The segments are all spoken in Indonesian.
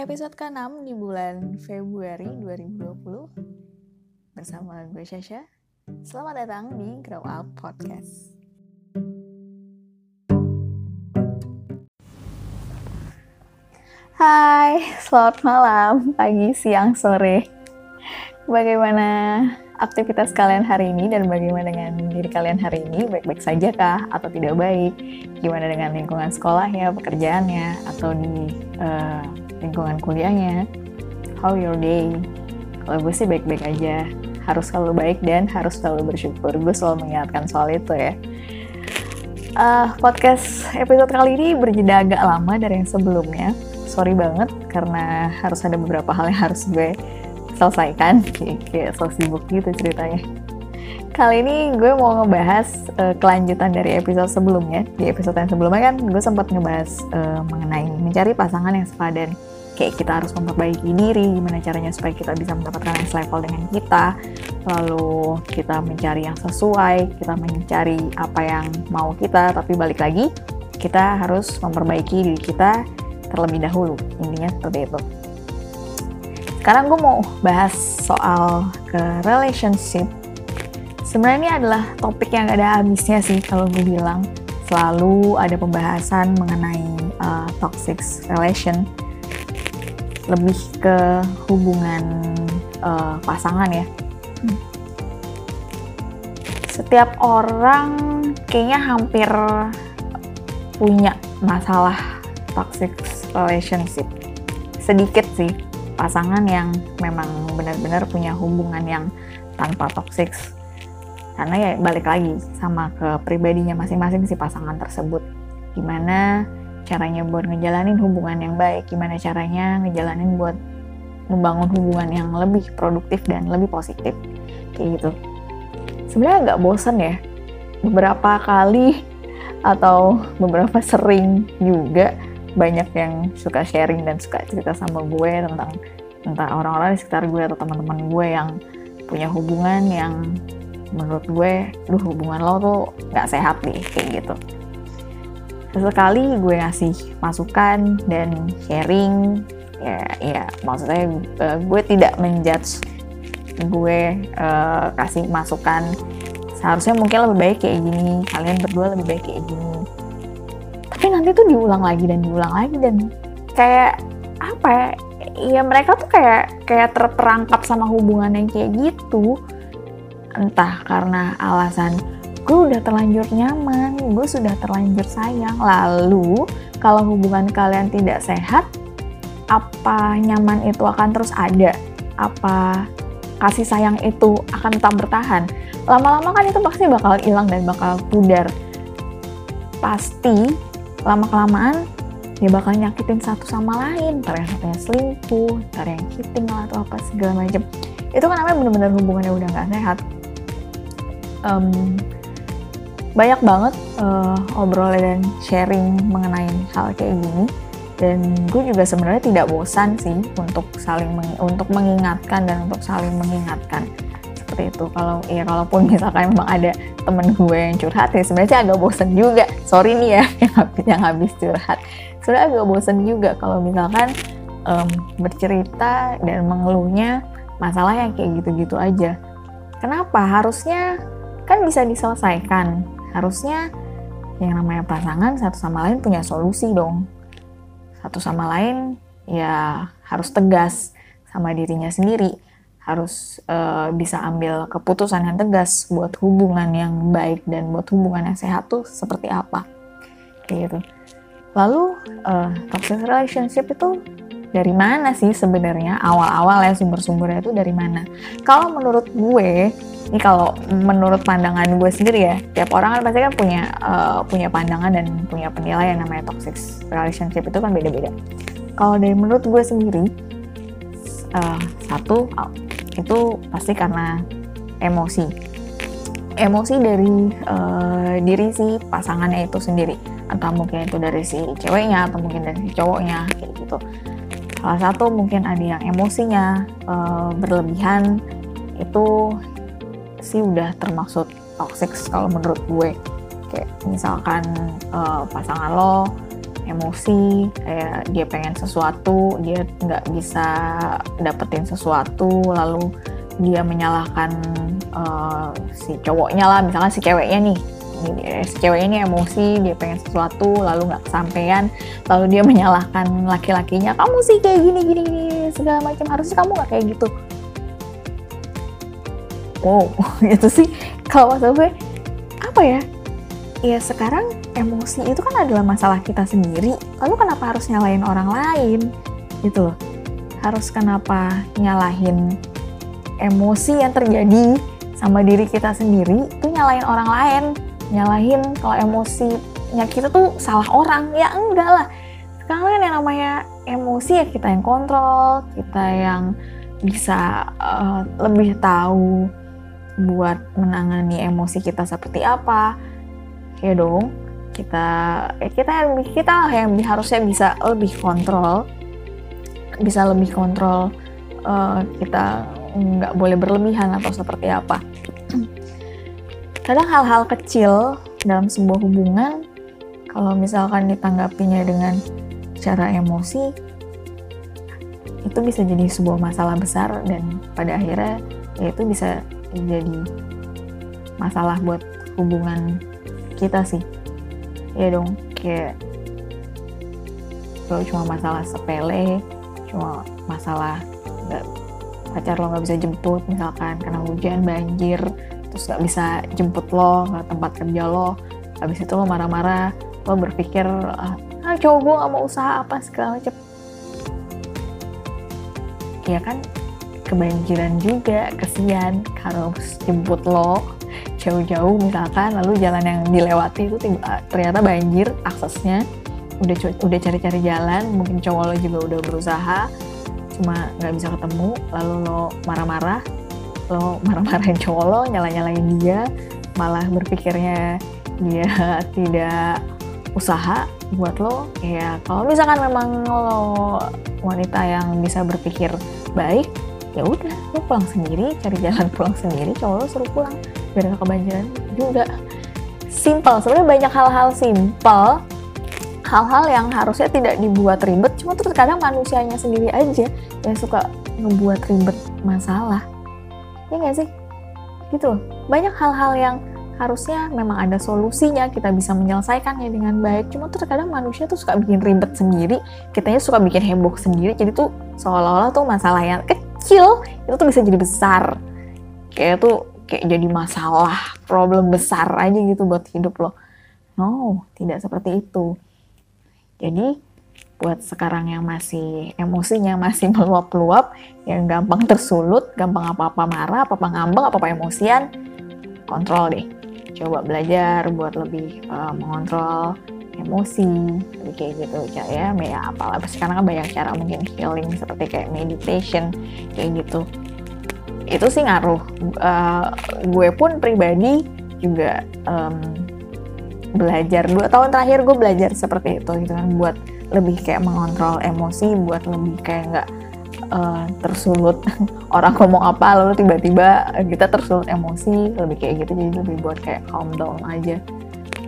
Episode ke-6 di bulan Februari 2020 Bersama gue Syasha Selamat datang di Grow Up Podcast. Hai, selamat malam, pagi, siang, sore. Bagaimana aktivitas kalian hari ini dan bagaimana dengan diri kalian hari ini? Baik-baik saja kah atau tidak baik? Gimana dengan lingkungan sekolahnya, pekerjaannya, atau di uh, lingkungan kuliahnya? How your day? Kalau gue sih baik-baik aja. Harus selalu baik dan harus selalu bersyukur. Gue selalu mengingatkan soal itu ya. Uh, podcast episode kali ini berjeda agak lama dari yang sebelumnya. Sorry banget karena harus ada beberapa hal yang harus gue selesaikan kayak, kayak so sibuk gitu ceritanya kali ini gue mau ngebahas uh, kelanjutan dari episode sebelumnya di episode yang sebelumnya kan gue sempat ngebahas uh, mengenai mencari pasangan yang sepadan kayak kita harus memperbaiki diri gimana caranya supaya kita bisa mendapatkan yang selevel dengan kita lalu kita mencari yang sesuai kita mencari apa yang mau kita tapi balik lagi kita harus memperbaiki diri kita terlebih dahulu intinya seperti itu sekarang gue mau bahas soal ke relationship. Sebenarnya ini adalah topik yang gak ada habisnya sih kalau gue bilang. Selalu ada pembahasan mengenai uh, toxic relation. Lebih ke hubungan uh, pasangan ya. Hmm. Setiap orang kayaknya hampir punya masalah toxic relationship. Sedikit sih, pasangan yang memang benar-benar punya hubungan yang tanpa toksik karena ya balik lagi sama ke pribadinya masing-masing si pasangan tersebut gimana caranya buat ngejalanin hubungan yang baik? Gimana caranya ngejalanin buat membangun hubungan yang lebih produktif dan lebih positif? Kayak gitu. Sebenarnya agak bosen ya. Beberapa kali atau beberapa sering juga banyak yang suka sharing dan suka cerita sama gue tentang entah orang-orang di sekitar gue atau teman-teman gue yang punya hubungan yang menurut gue, duh hubungan lo tuh nggak sehat nih kayak gitu. Sesekali gue ngasih masukan dan sharing, ya, ya maksudnya uh, gue tidak menjudge gue uh, kasih masukan. Seharusnya mungkin lebih baik kayak gini, kalian berdua lebih baik kayak gini. Tapi nanti tuh diulang lagi dan diulang lagi dan kayak apa ya ya mereka tuh kayak kayak terperangkap sama hubungan yang kayak gitu. Entah karena alasan gue udah terlanjur nyaman gue sudah terlanjur sayang. Lalu kalau hubungan kalian tidak sehat apa nyaman itu akan terus ada? Apa kasih sayang itu akan tetap bertahan? Lama-lama kan itu pasti bakal hilang dan bakal pudar. Pasti lama kelamaan ya bakal nyakitin satu sama lain. Ntar yang satunya selingkuh ntar yang cheating atau apa segala macam. Itu kan namanya bener-bener hubungannya udah nggak sehat. Um, banyak banget uh, obrolan dan sharing mengenai hal kayak gini. Dan gue juga sebenarnya tidak bosan sih untuk saling meng untuk mengingatkan dan untuk saling mengingatkan. Seperti itu. Kalau ya kalaupun misalkan memang ada temen gue yang curhat ya sebenarnya agak bosen juga. Sorry nih ya yang habis, yang habis curhat. Sudah agak bosen juga kalau misalkan um, bercerita dan mengeluhnya masalah yang kayak gitu-gitu aja. Kenapa? Harusnya kan bisa diselesaikan harusnya yang namanya pasangan satu sama lain punya solusi dong. Satu sama lain ya harus tegas sama dirinya sendiri. Harus uh, bisa ambil keputusan yang tegas buat hubungan yang baik dan buat hubungan yang sehat tuh seperti apa. Gitu. Lalu uh, toxic relationship itu dari mana sih sebenarnya? Awal-awal ya sumber-sumbernya itu dari mana? Kalau menurut gue ini kalau menurut pandangan gue sendiri ya tiap orang kan pasti kan punya uh, punya pandangan dan punya penilaian. Namanya toxic relationship itu kan beda-beda. Kalau dari menurut gue sendiri uh, satu itu pasti karena emosi. Emosi dari uh, diri si pasangannya itu sendiri. Atau mungkin itu dari si ceweknya atau mungkin dari si cowoknya kayak gitu. Salah satu mungkin ada yang emosinya uh, berlebihan itu sih udah termasuk toxic kalau menurut gue. Kayak misalkan uh, pasangan lo emosi kayak dia pengen sesuatu dia nggak bisa dapetin sesuatu lalu dia menyalahkan uh, si cowoknya lah misalnya si ceweknya nih. Si ceweknya ini emosi dia pengen sesuatu lalu nggak kesampaian lalu dia menyalahkan laki-lakinya kamu sih kayak gini gini gini segala macam harusnya kamu nggak kayak gitu wow itu sih kalau maksud gue apa ya? Ya sekarang emosi itu kan adalah masalah kita sendiri. Lalu kenapa harus nyalain orang lain? Gitu loh. Harus kenapa nyalahin emosi yang terjadi sama diri kita sendiri? Itu nyalain orang lain. Nyalahin kalau emosinya kita tuh salah orang. Ya enggak lah. Sekarang kan yang namanya emosi ya kita yang kontrol kita yang bisa uh, lebih tahu buat menangani emosi kita seperti apa ya dong. Kita ya kita kita lah yang harusnya bisa lebih kontrol bisa lebih kontrol uh, kita nggak boleh berlebihan atau seperti apa. Kadang hal-hal kecil dalam sebuah hubungan kalau misalkan ditanggapinya dengan cara emosi itu bisa jadi sebuah masalah besar dan pada akhirnya ya itu bisa jadi masalah buat hubungan kita sih. Ya dong kayak kalau cuma masalah sepele cuma masalah nggak pacar lo nggak bisa jemput misalkan karena hujan banjir terus nggak bisa jemput lo ke tempat kerja lo habis itu lo marah-marah lo berpikir ah cowok gue nggak mau usaha apa segala macam. Ya kan kebanjiran juga kesian. Harus jemput lo jauh-jauh misalkan lalu jalan yang dilewati itu tiba, ternyata banjir aksesnya udah udah cari-cari jalan mungkin cowok lo juga udah berusaha cuma nggak bisa ketemu lalu lo marah-marah lo marah-marahin cowok lo nyala-nyalain dia malah berpikirnya dia tidak usaha buat lo. Ya kalau misalkan memang lo wanita yang bisa berpikir baik ya udah lo pulang sendiri cari jalan pulang sendiri cowok lo suruh pulang. Biar gak kebanjiran juga. Simple sebenarnya banyak hal-hal simple hal-hal yang harusnya tidak dibuat ribet cuma tuh kadang manusianya sendiri aja yang suka ngebuat ribet masalah. Ya nggak sih? Gitu banyak hal-hal yang harusnya memang ada solusinya kita bisa menyelesaikannya dengan baik. Cuma tuh terkadang manusia tuh suka bikin ribet sendiri kitanya suka bikin heboh sendiri. Jadi tuh seolah-olah tuh masalah yang kecil itu tuh bisa jadi besar. Kayak tuh kayak jadi masalah problem besar aja gitu buat hidup lo. No tidak seperti itu. Jadi buat sekarang yang masih emosinya masih meluap-luap yang gampang tersulut gampang apa-apa marah apa-apa ngambek apa-apa emosian kontrol deh. Coba belajar buat lebih uh, mengontrol emosi. Kayak gitu ya. Ya apalah sekarang kan banyak cara mungkin healing seperti kayak meditation kayak gitu. Itu sih ngaruh. Uh, gue pun pribadi juga um, belajar. Dua tahun terakhir gue belajar seperti itu gitu kan. Buat lebih kayak mengontrol emosi buat lebih kayak nggak uh, tersulut orang ngomong apa lalu tiba-tiba kita tersulut emosi lebih kayak gitu. Jadi lebih buat kayak calm down aja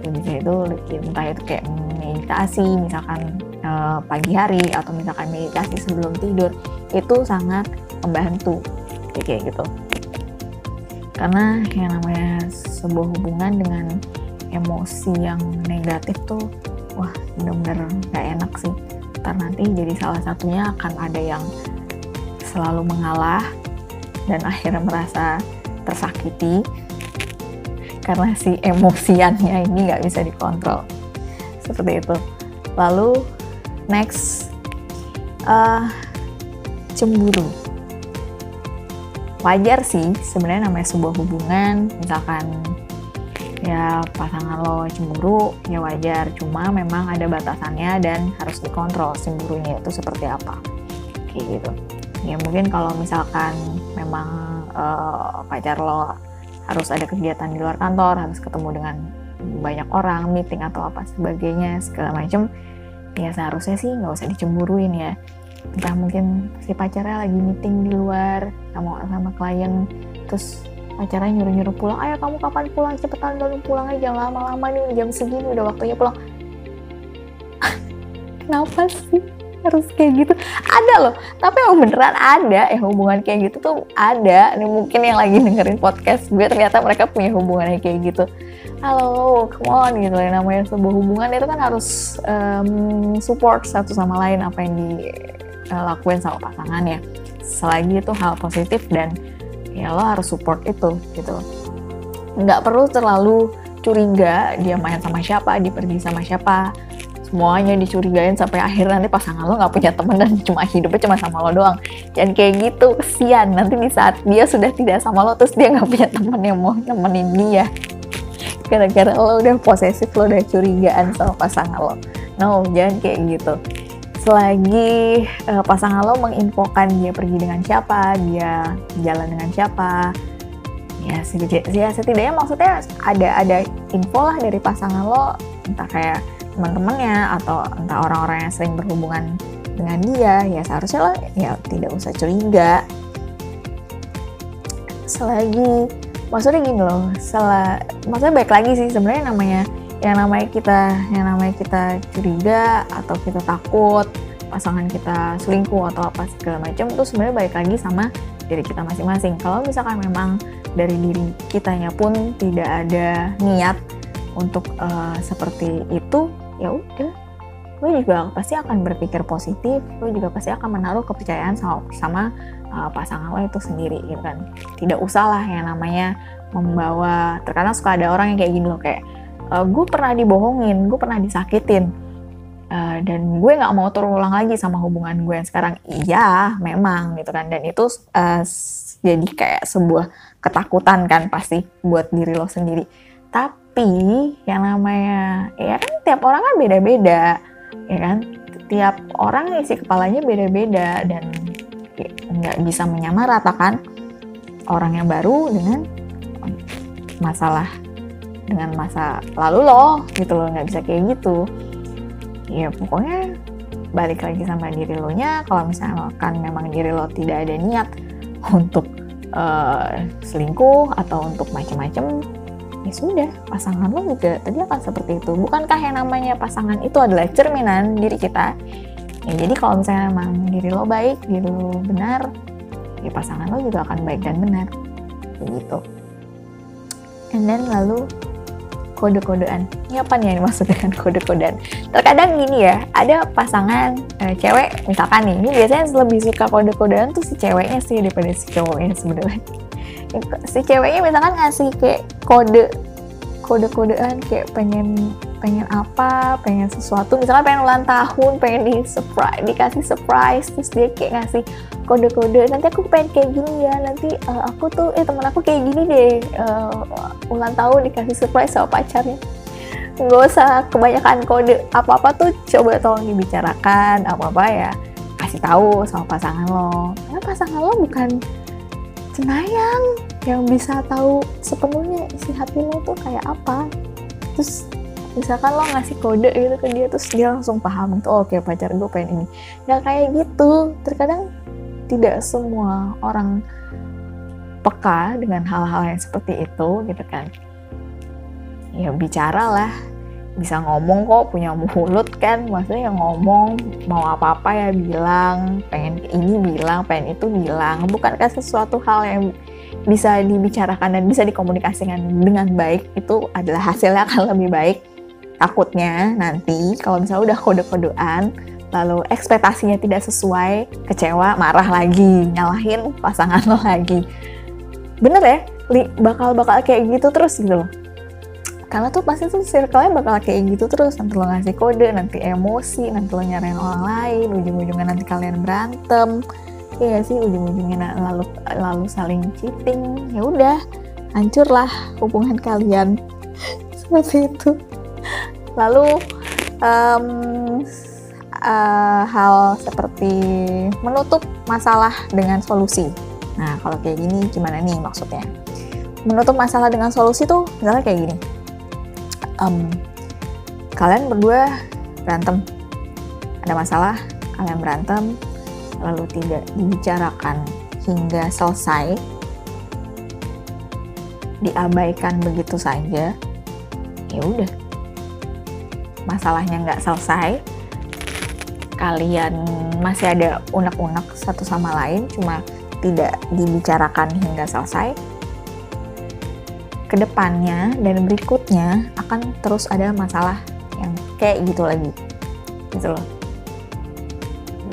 lebih kayak itu entah itu kayak meditasi misalkan uh, pagi hari atau misalkan meditasi sebelum tidur itu sangat membantu. Kayak gitu. Karena yang namanya sebuah hubungan dengan emosi yang negatif tuh wah bener-bener gak enak sih. Ntar nanti jadi salah satunya akan ada yang selalu mengalah dan akhirnya merasa tersakiti karena si emosiannya ini nggak bisa dikontrol. Seperti itu. Lalu next uh, cemburu. Wajar sih sebenarnya namanya sebuah hubungan. Misalkan ya pasangan lo cemburu ya wajar. Cuma memang ada batasannya dan harus dikontrol cemburunya itu seperti apa. Kayak gitu. Ya mungkin kalau misalkan memang uh, pacar lo harus ada kegiatan di luar kantor harus ketemu dengan banyak orang meeting atau apa sebagainya segala macam ya seharusnya sih nggak usah dicemburuin ya. Entah mungkin si pacarnya lagi meeting di luar sama sama klien terus pacarnya nyuruh-nyuruh pulang ayo kamu kapan pulang? Cepetan dulu pulang aja lama-lama nih jam segini udah waktunya pulang. Kenapa sih harus kayak gitu. Ada loh tapi emang beneran ada ya hubungan kayak gitu tuh ada. Ini mungkin yang lagi dengerin podcast gue ternyata mereka punya hubungan kayak gitu. Halo come on gitu yang namanya sebuah hubungan itu kan harus um, support satu sama lain apa yang dilakuin sama pasangannya. Selagi itu hal positif dan ya lo harus support itu gitu. Nggak perlu terlalu curiga dia main sama siapa dia pergi sama siapa semuanya dicurigain sampai akhir nanti pasangan lo nggak punya teman dan cuma hidupnya cuma sama lo doang. Dan kayak gitu kesian. Nanti di saat dia sudah tidak sama lo terus dia nggak punya teman yang mau nemenin dia. Gara-gara lo udah posesif lo udah curigaan sama pasangan lo. No jangan kayak gitu. Selagi uh, pasangan lo menginfokan dia pergi dengan siapa dia jalan dengan siapa ya setidaknya, ya setidaknya maksudnya ada ada info lah dari pasangan lo. Entah kayak teman-temannya atau entah orang-orang yang sering berhubungan dengan dia ya seharusnya lo ya tidak usah curiga. Selagi maksudnya gini loh sel maksudnya baik lagi sih sebenarnya namanya yang namanya kita yang namanya kita curiga atau kita takut pasangan kita selingkuh atau apa segala macam itu sebenarnya baik lagi sama diri kita masing-masing. Kalau misalkan memang dari diri kitanya pun tidak ada niat untuk uh, seperti itu ya udah. Lo juga pasti akan berpikir positif lo juga pasti akan menaruh kepercayaan sama, sama uh, pasangan lo itu sendiri gitu kan. Tidak usah lah yang namanya membawa terkadang suka ada orang yang kayak gini loh kayak uh, gue pernah dibohongin gue pernah disakitin. Uh, dan gue nggak mau terulang lagi sama hubungan gue yang sekarang. Iya memang gitu kan. Dan itu uh, jadi kayak sebuah ketakutan kan pasti buat diri lo sendiri. Tapi tapi yang namanya ya kan tiap orang kan beda-beda ya kan? Tiap orang isi kepalanya beda-beda dan nggak bisa menyamaratakan orang yang baru dengan masalah dengan masa lalu loh gitu loh nggak bisa kayak gitu. Ya pokoknya balik lagi sama diri lo nya kalau misalnya kan memang diri lo tidak ada niat untuk uh, selingkuh atau untuk macam-macam ya sudah pasangan lo juga tadi akan seperti itu. Bukankah yang namanya pasangan itu adalah cerminan diri kita? Ya jadi kalau misalnya emang diri lo baik diri lo benar ya pasangan lo juga akan baik dan benar. Begitu. And then lalu kode-kodean. Ini apa nih yang dimaksud dengan kode-kodean? Terkadang gini ya ada pasangan eh, cewek misalkan nih ini biasanya lebih suka kode-kodean tuh si ceweknya sih daripada si cowoknya sebenarnya si ceweknya misalkan ngasih kayak kode kode-kodean kayak pengen pengen apa pengen sesuatu. Misalkan pengen ulang tahun pengen di surprise dikasih surprise terus dia kayak ngasih kode-kode. Nanti aku pengen kayak gini ya nanti uh, aku tuh eh teman aku kayak gini deh uh, ulang tahun dikasih surprise sama pacarnya. Nggak usah kebanyakan kode apa apa tuh coba tolong dibicarakan apa apa ya kasih tahu sama pasangan lo. Karena pasangan lo bukan cenayang yang bisa tahu sepenuhnya isi hati lo tuh kayak apa. Terus misalkan lo ngasih kode gitu ke dia terus dia langsung paham itu oh, oke okay, pacar gue pengen ini. Nggak kayak gitu. Terkadang tidak semua orang peka dengan hal-hal yang seperti itu gitu kan. Ya bicaralah bisa ngomong kok punya mulut kan. Maksudnya yang ngomong mau apa-apa ya bilang pengen ini bilang pengen itu bilang. Bukankah sesuatu hal yang bisa dibicarakan dan bisa dikomunikasikan dengan baik itu adalah hasilnya akan lebih baik takutnya nanti. Kalau misalnya udah kode-kodean lalu ekspektasinya tidak sesuai kecewa marah lagi nyalahin pasangan lo lagi. Bener ya? Bakal-bakal kayak gitu terus gitu loh karena tuh pasti tuh circle-nya bakal kayak gitu terus. Nanti lo ngasih kode nanti emosi nanti lo nyariin orang lain ujung-ujungnya nanti kalian berantem. Ya sih? Ujung-ujungnya lalu lalu saling cheating. Ya udah hancurlah hubungan kalian. Seperti itu. Lalu um, uh, hal seperti menutup masalah dengan solusi. Nah kalau kayak gini gimana nih maksudnya? Menutup masalah dengan solusi tuh misalnya kayak gini um, kalian berdua berantem. Ada masalah kalian berantem lalu tidak dibicarakan hingga selesai. Diabaikan begitu saja ya udah. Masalahnya nggak selesai. Kalian masih ada unek-unek satu sama lain cuma tidak dibicarakan hingga selesai ke depannya dan berikutnya akan terus ada masalah yang kayak gitu lagi. Gitu loh.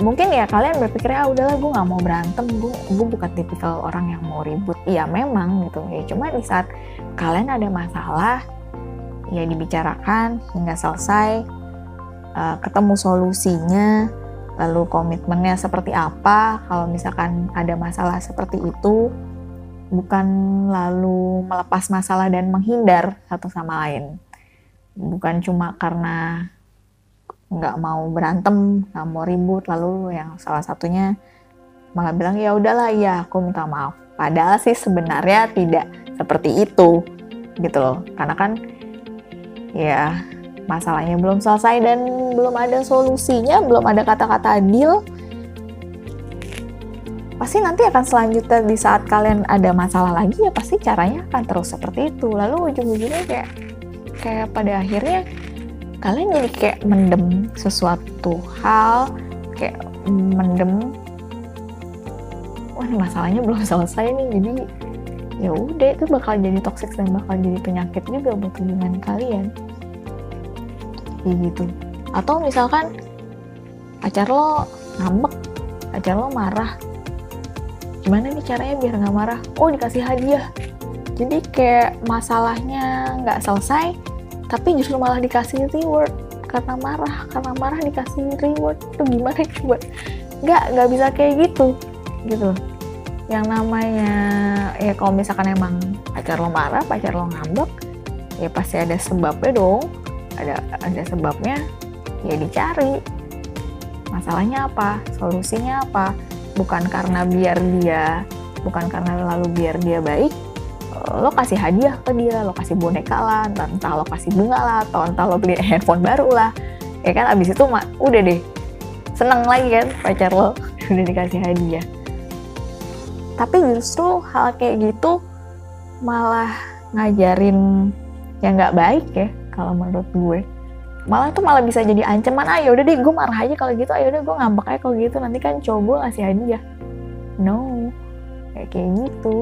Mungkin ya kalian berpikir ah udahlah gue nggak mau berantem. Gue gue bukan tipikal orang yang mau ribut. Iya memang gitu. Ya cuma di saat kalian ada masalah ya dibicarakan hingga selesai uh, ketemu solusinya lalu komitmennya seperti apa. Kalau misalkan ada masalah seperti itu bukan lalu melepas masalah dan menghindar satu sama lain. Bukan cuma karena nggak mau berantem nggak mau ribut lalu yang salah satunya malah bilang ya udahlah ya aku minta maaf. Padahal sih sebenarnya tidak seperti itu gitu loh. Karena kan ya masalahnya belum selesai dan belum ada solusinya, belum ada kata-kata deal, pasti nanti akan selanjutnya di saat kalian ada masalah lagi ya pasti caranya akan terus seperti itu. Lalu ujung-ujungnya kayak kayak pada akhirnya kalian jadi kayak mendem sesuatu hal, kayak mendem. Wah masalahnya belum selesai nih jadi ya udah itu bakal jadi toxic dan bakal jadi penyakit juga buat hubungan kalian. Kayak gitu. Atau misalkan pacar lo ngambek pacar lo marah gimana nih caranya biar nggak marah? Oh dikasih hadiah. Jadi kayak masalahnya nggak selesai tapi justru malah dikasih reward. Karena marah karena marah dikasih reward. Itu gimana coba nggak nggak bisa kayak gitu. Gitu. Yang namanya ya kalau misalkan emang pacar lo marah pacar lo ngambek ya pasti ada sebabnya dong. Ada ada sebabnya ya dicari. Masalahnya apa? Solusinya apa bukan karena biar dia bukan karena lalu biar dia baik lo kasih hadiah ke dia lo kasih boneka lah entah lo kasih bunga lah atau entah lo beli handphone baru lah. Ya kan abis itu mak udah deh seneng lagi kan pacar lo udah dikasih hadiah. Tapi justru hal kayak gitu malah ngajarin yang nggak baik ya kalau menurut gue malah tuh malah bisa jadi ancaman ah udah deh gue marah aja kalau gitu ayo udah gue ngambek aja kalau gitu nanti kan cowok gue ngasih hadiah. No kayak kayak gitu.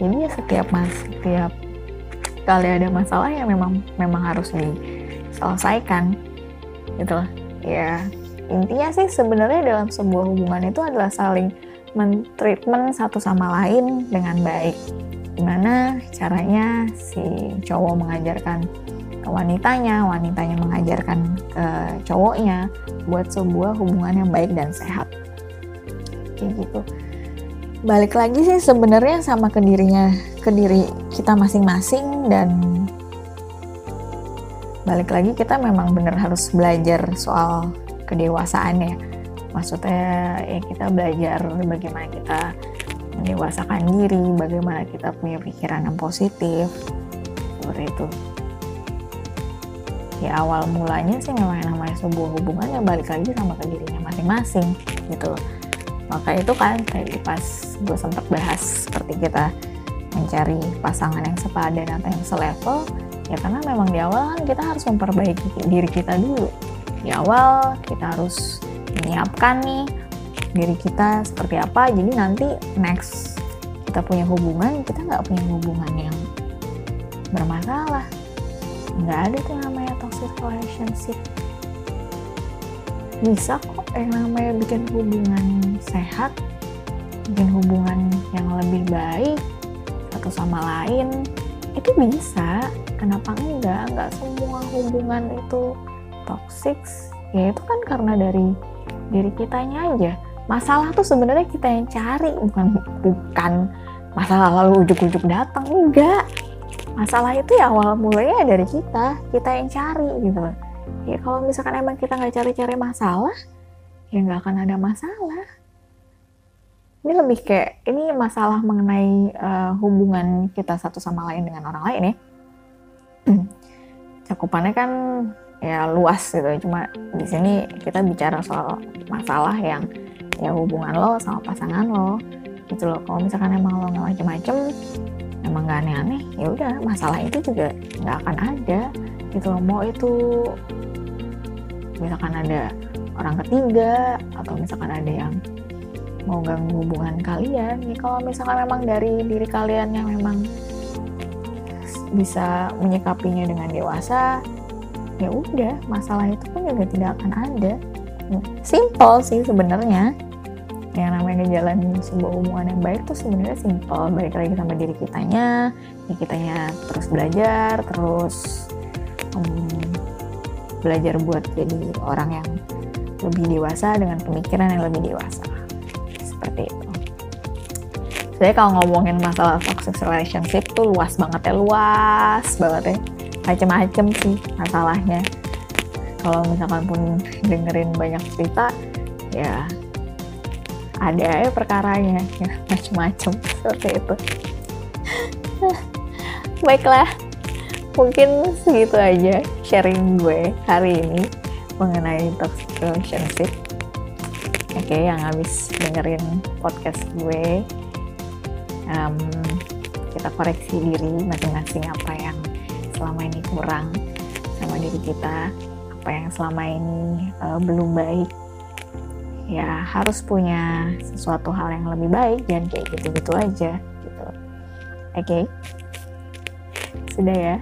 Jadi ya setiap mas setiap kali ada masalah ya memang memang harus diselesaikan gitu lah ya intinya sih sebenarnya dalam sebuah hubungan itu adalah saling mentreatment satu sama lain dengan baik. Gimana caranya si cowok mengajarkan wanitanya, wanitanya mengajarkan ke cowoknya buat sebuah hubungan yang baik dan sehat. Kayak gitu. Balik lagi sih sebenarnya sama ke dirinya, ke diri kita masing-masing dan balik lagi kita memang bener harus belajar soal kedewasaan ya. Maksudnya ya kita belajar bagaimana kita mendewasakan diri, bagaimana kita punya pikiran yang positif, seperti itu awal mulanya sih memang yang namanya sebuah hubungan yang balik lagi sama ke dirinya masing-masing gitu maka itu kan tadi pas gue sempat bahas seperti kita mencari pasangan yang sepadan atau yang selevel ya karena memang di awal kan kita harus memperbaiki diri kita dulu. Di awal kita harus menyiapkan nih diri kita seperti apa jadi nanti next kita punya hubungan kita nggak punya hubungan yang bermasalah. Nggak ada tuh namanya toxic relationship. Bisa kok yang namanya bikin hubungan sehat bikin hubungan yang lebih baik satu sama lain itu bisa. Kenapa enggak? Enggak semua hubungan itu toxic. Ya itu kan karena dari diri kitanya aja. Masalah tuh sebenarnya kita yang cari bukan bukan masalah lalu ujuk-ujuk datang. Enggak masalah itu ya awal mulanya dari kita kita yang cari gitu ya kalau misalkan emang kita nggak cari-cari masalah ya nggak akan ada masalah. Ini lebih kayak ini masalah mengenai uh, hubungan kita satu sama lain dengan orang lain ya. Cakupannya kan ya luas gitu. Cuma di sini kita bicara soal masalah yang ya hubungan lo sama pasangan lo gitu loh. Kalau misalkan emang lo nggak macem-macem emang gak aneh-aneh ya udah masalah itu juga nggak akan ada. Gitu mau itu misalkan ada orang ketiga atau misalkan ada yang mau ganggu hubungan kalian ya kalau misalkan memang dari diri kalian yang memang bisa menyikapinya dengan dewasa ya udah masalah itu pun juga tidak akan ada. Simple sih sebenarnya ngejalanin sebuah hubungan yang baik tuh sebenarnya simple balik lagi sama diri kitanya ya kitanya terus belajar terus um, belajar buat jadi orang yang lebih dewasa dengan pemikiran yang lebih dewasa. Seperti itu. Jadi kalau ngomongin masalah toxic relationship tuh luas banget ya luas banget ya. Macem-macem sih masalahnya. Kalau misalkan pun dengerin banyak cerita ya ada ya perkaranya ya macem-macem seperti itu. Baiklah mungkin segitu aja sharing gue hari ini mengenai toxic relationship oke okay, yang habis dengerin podcast gue um, kita koreksi diri masing-masing apa yang selama ini kurang sama diri kita apa yang selama ini uh, belum baik ya harus punya sesuatu hal yang lebih baik dan kayak gitu-gitu aja gitu oke okay? sudah ya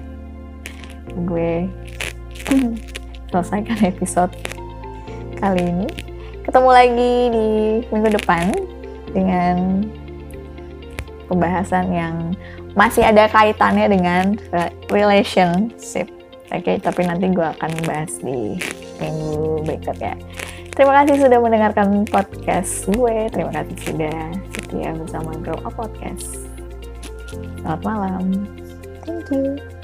gue selesaikan episode kali ini ketemu lagi di minggu depan dengan pembahasan yang masih ada kaitannya dengan relationship. Oke, okay, tapi nanti gue akan bahas di minggu berikutnya. Terima kasih sudah mendengarkan podcast gue. Terima kasih sudah setia bersama Grow Up Podcast. Selamat malam. Thank you.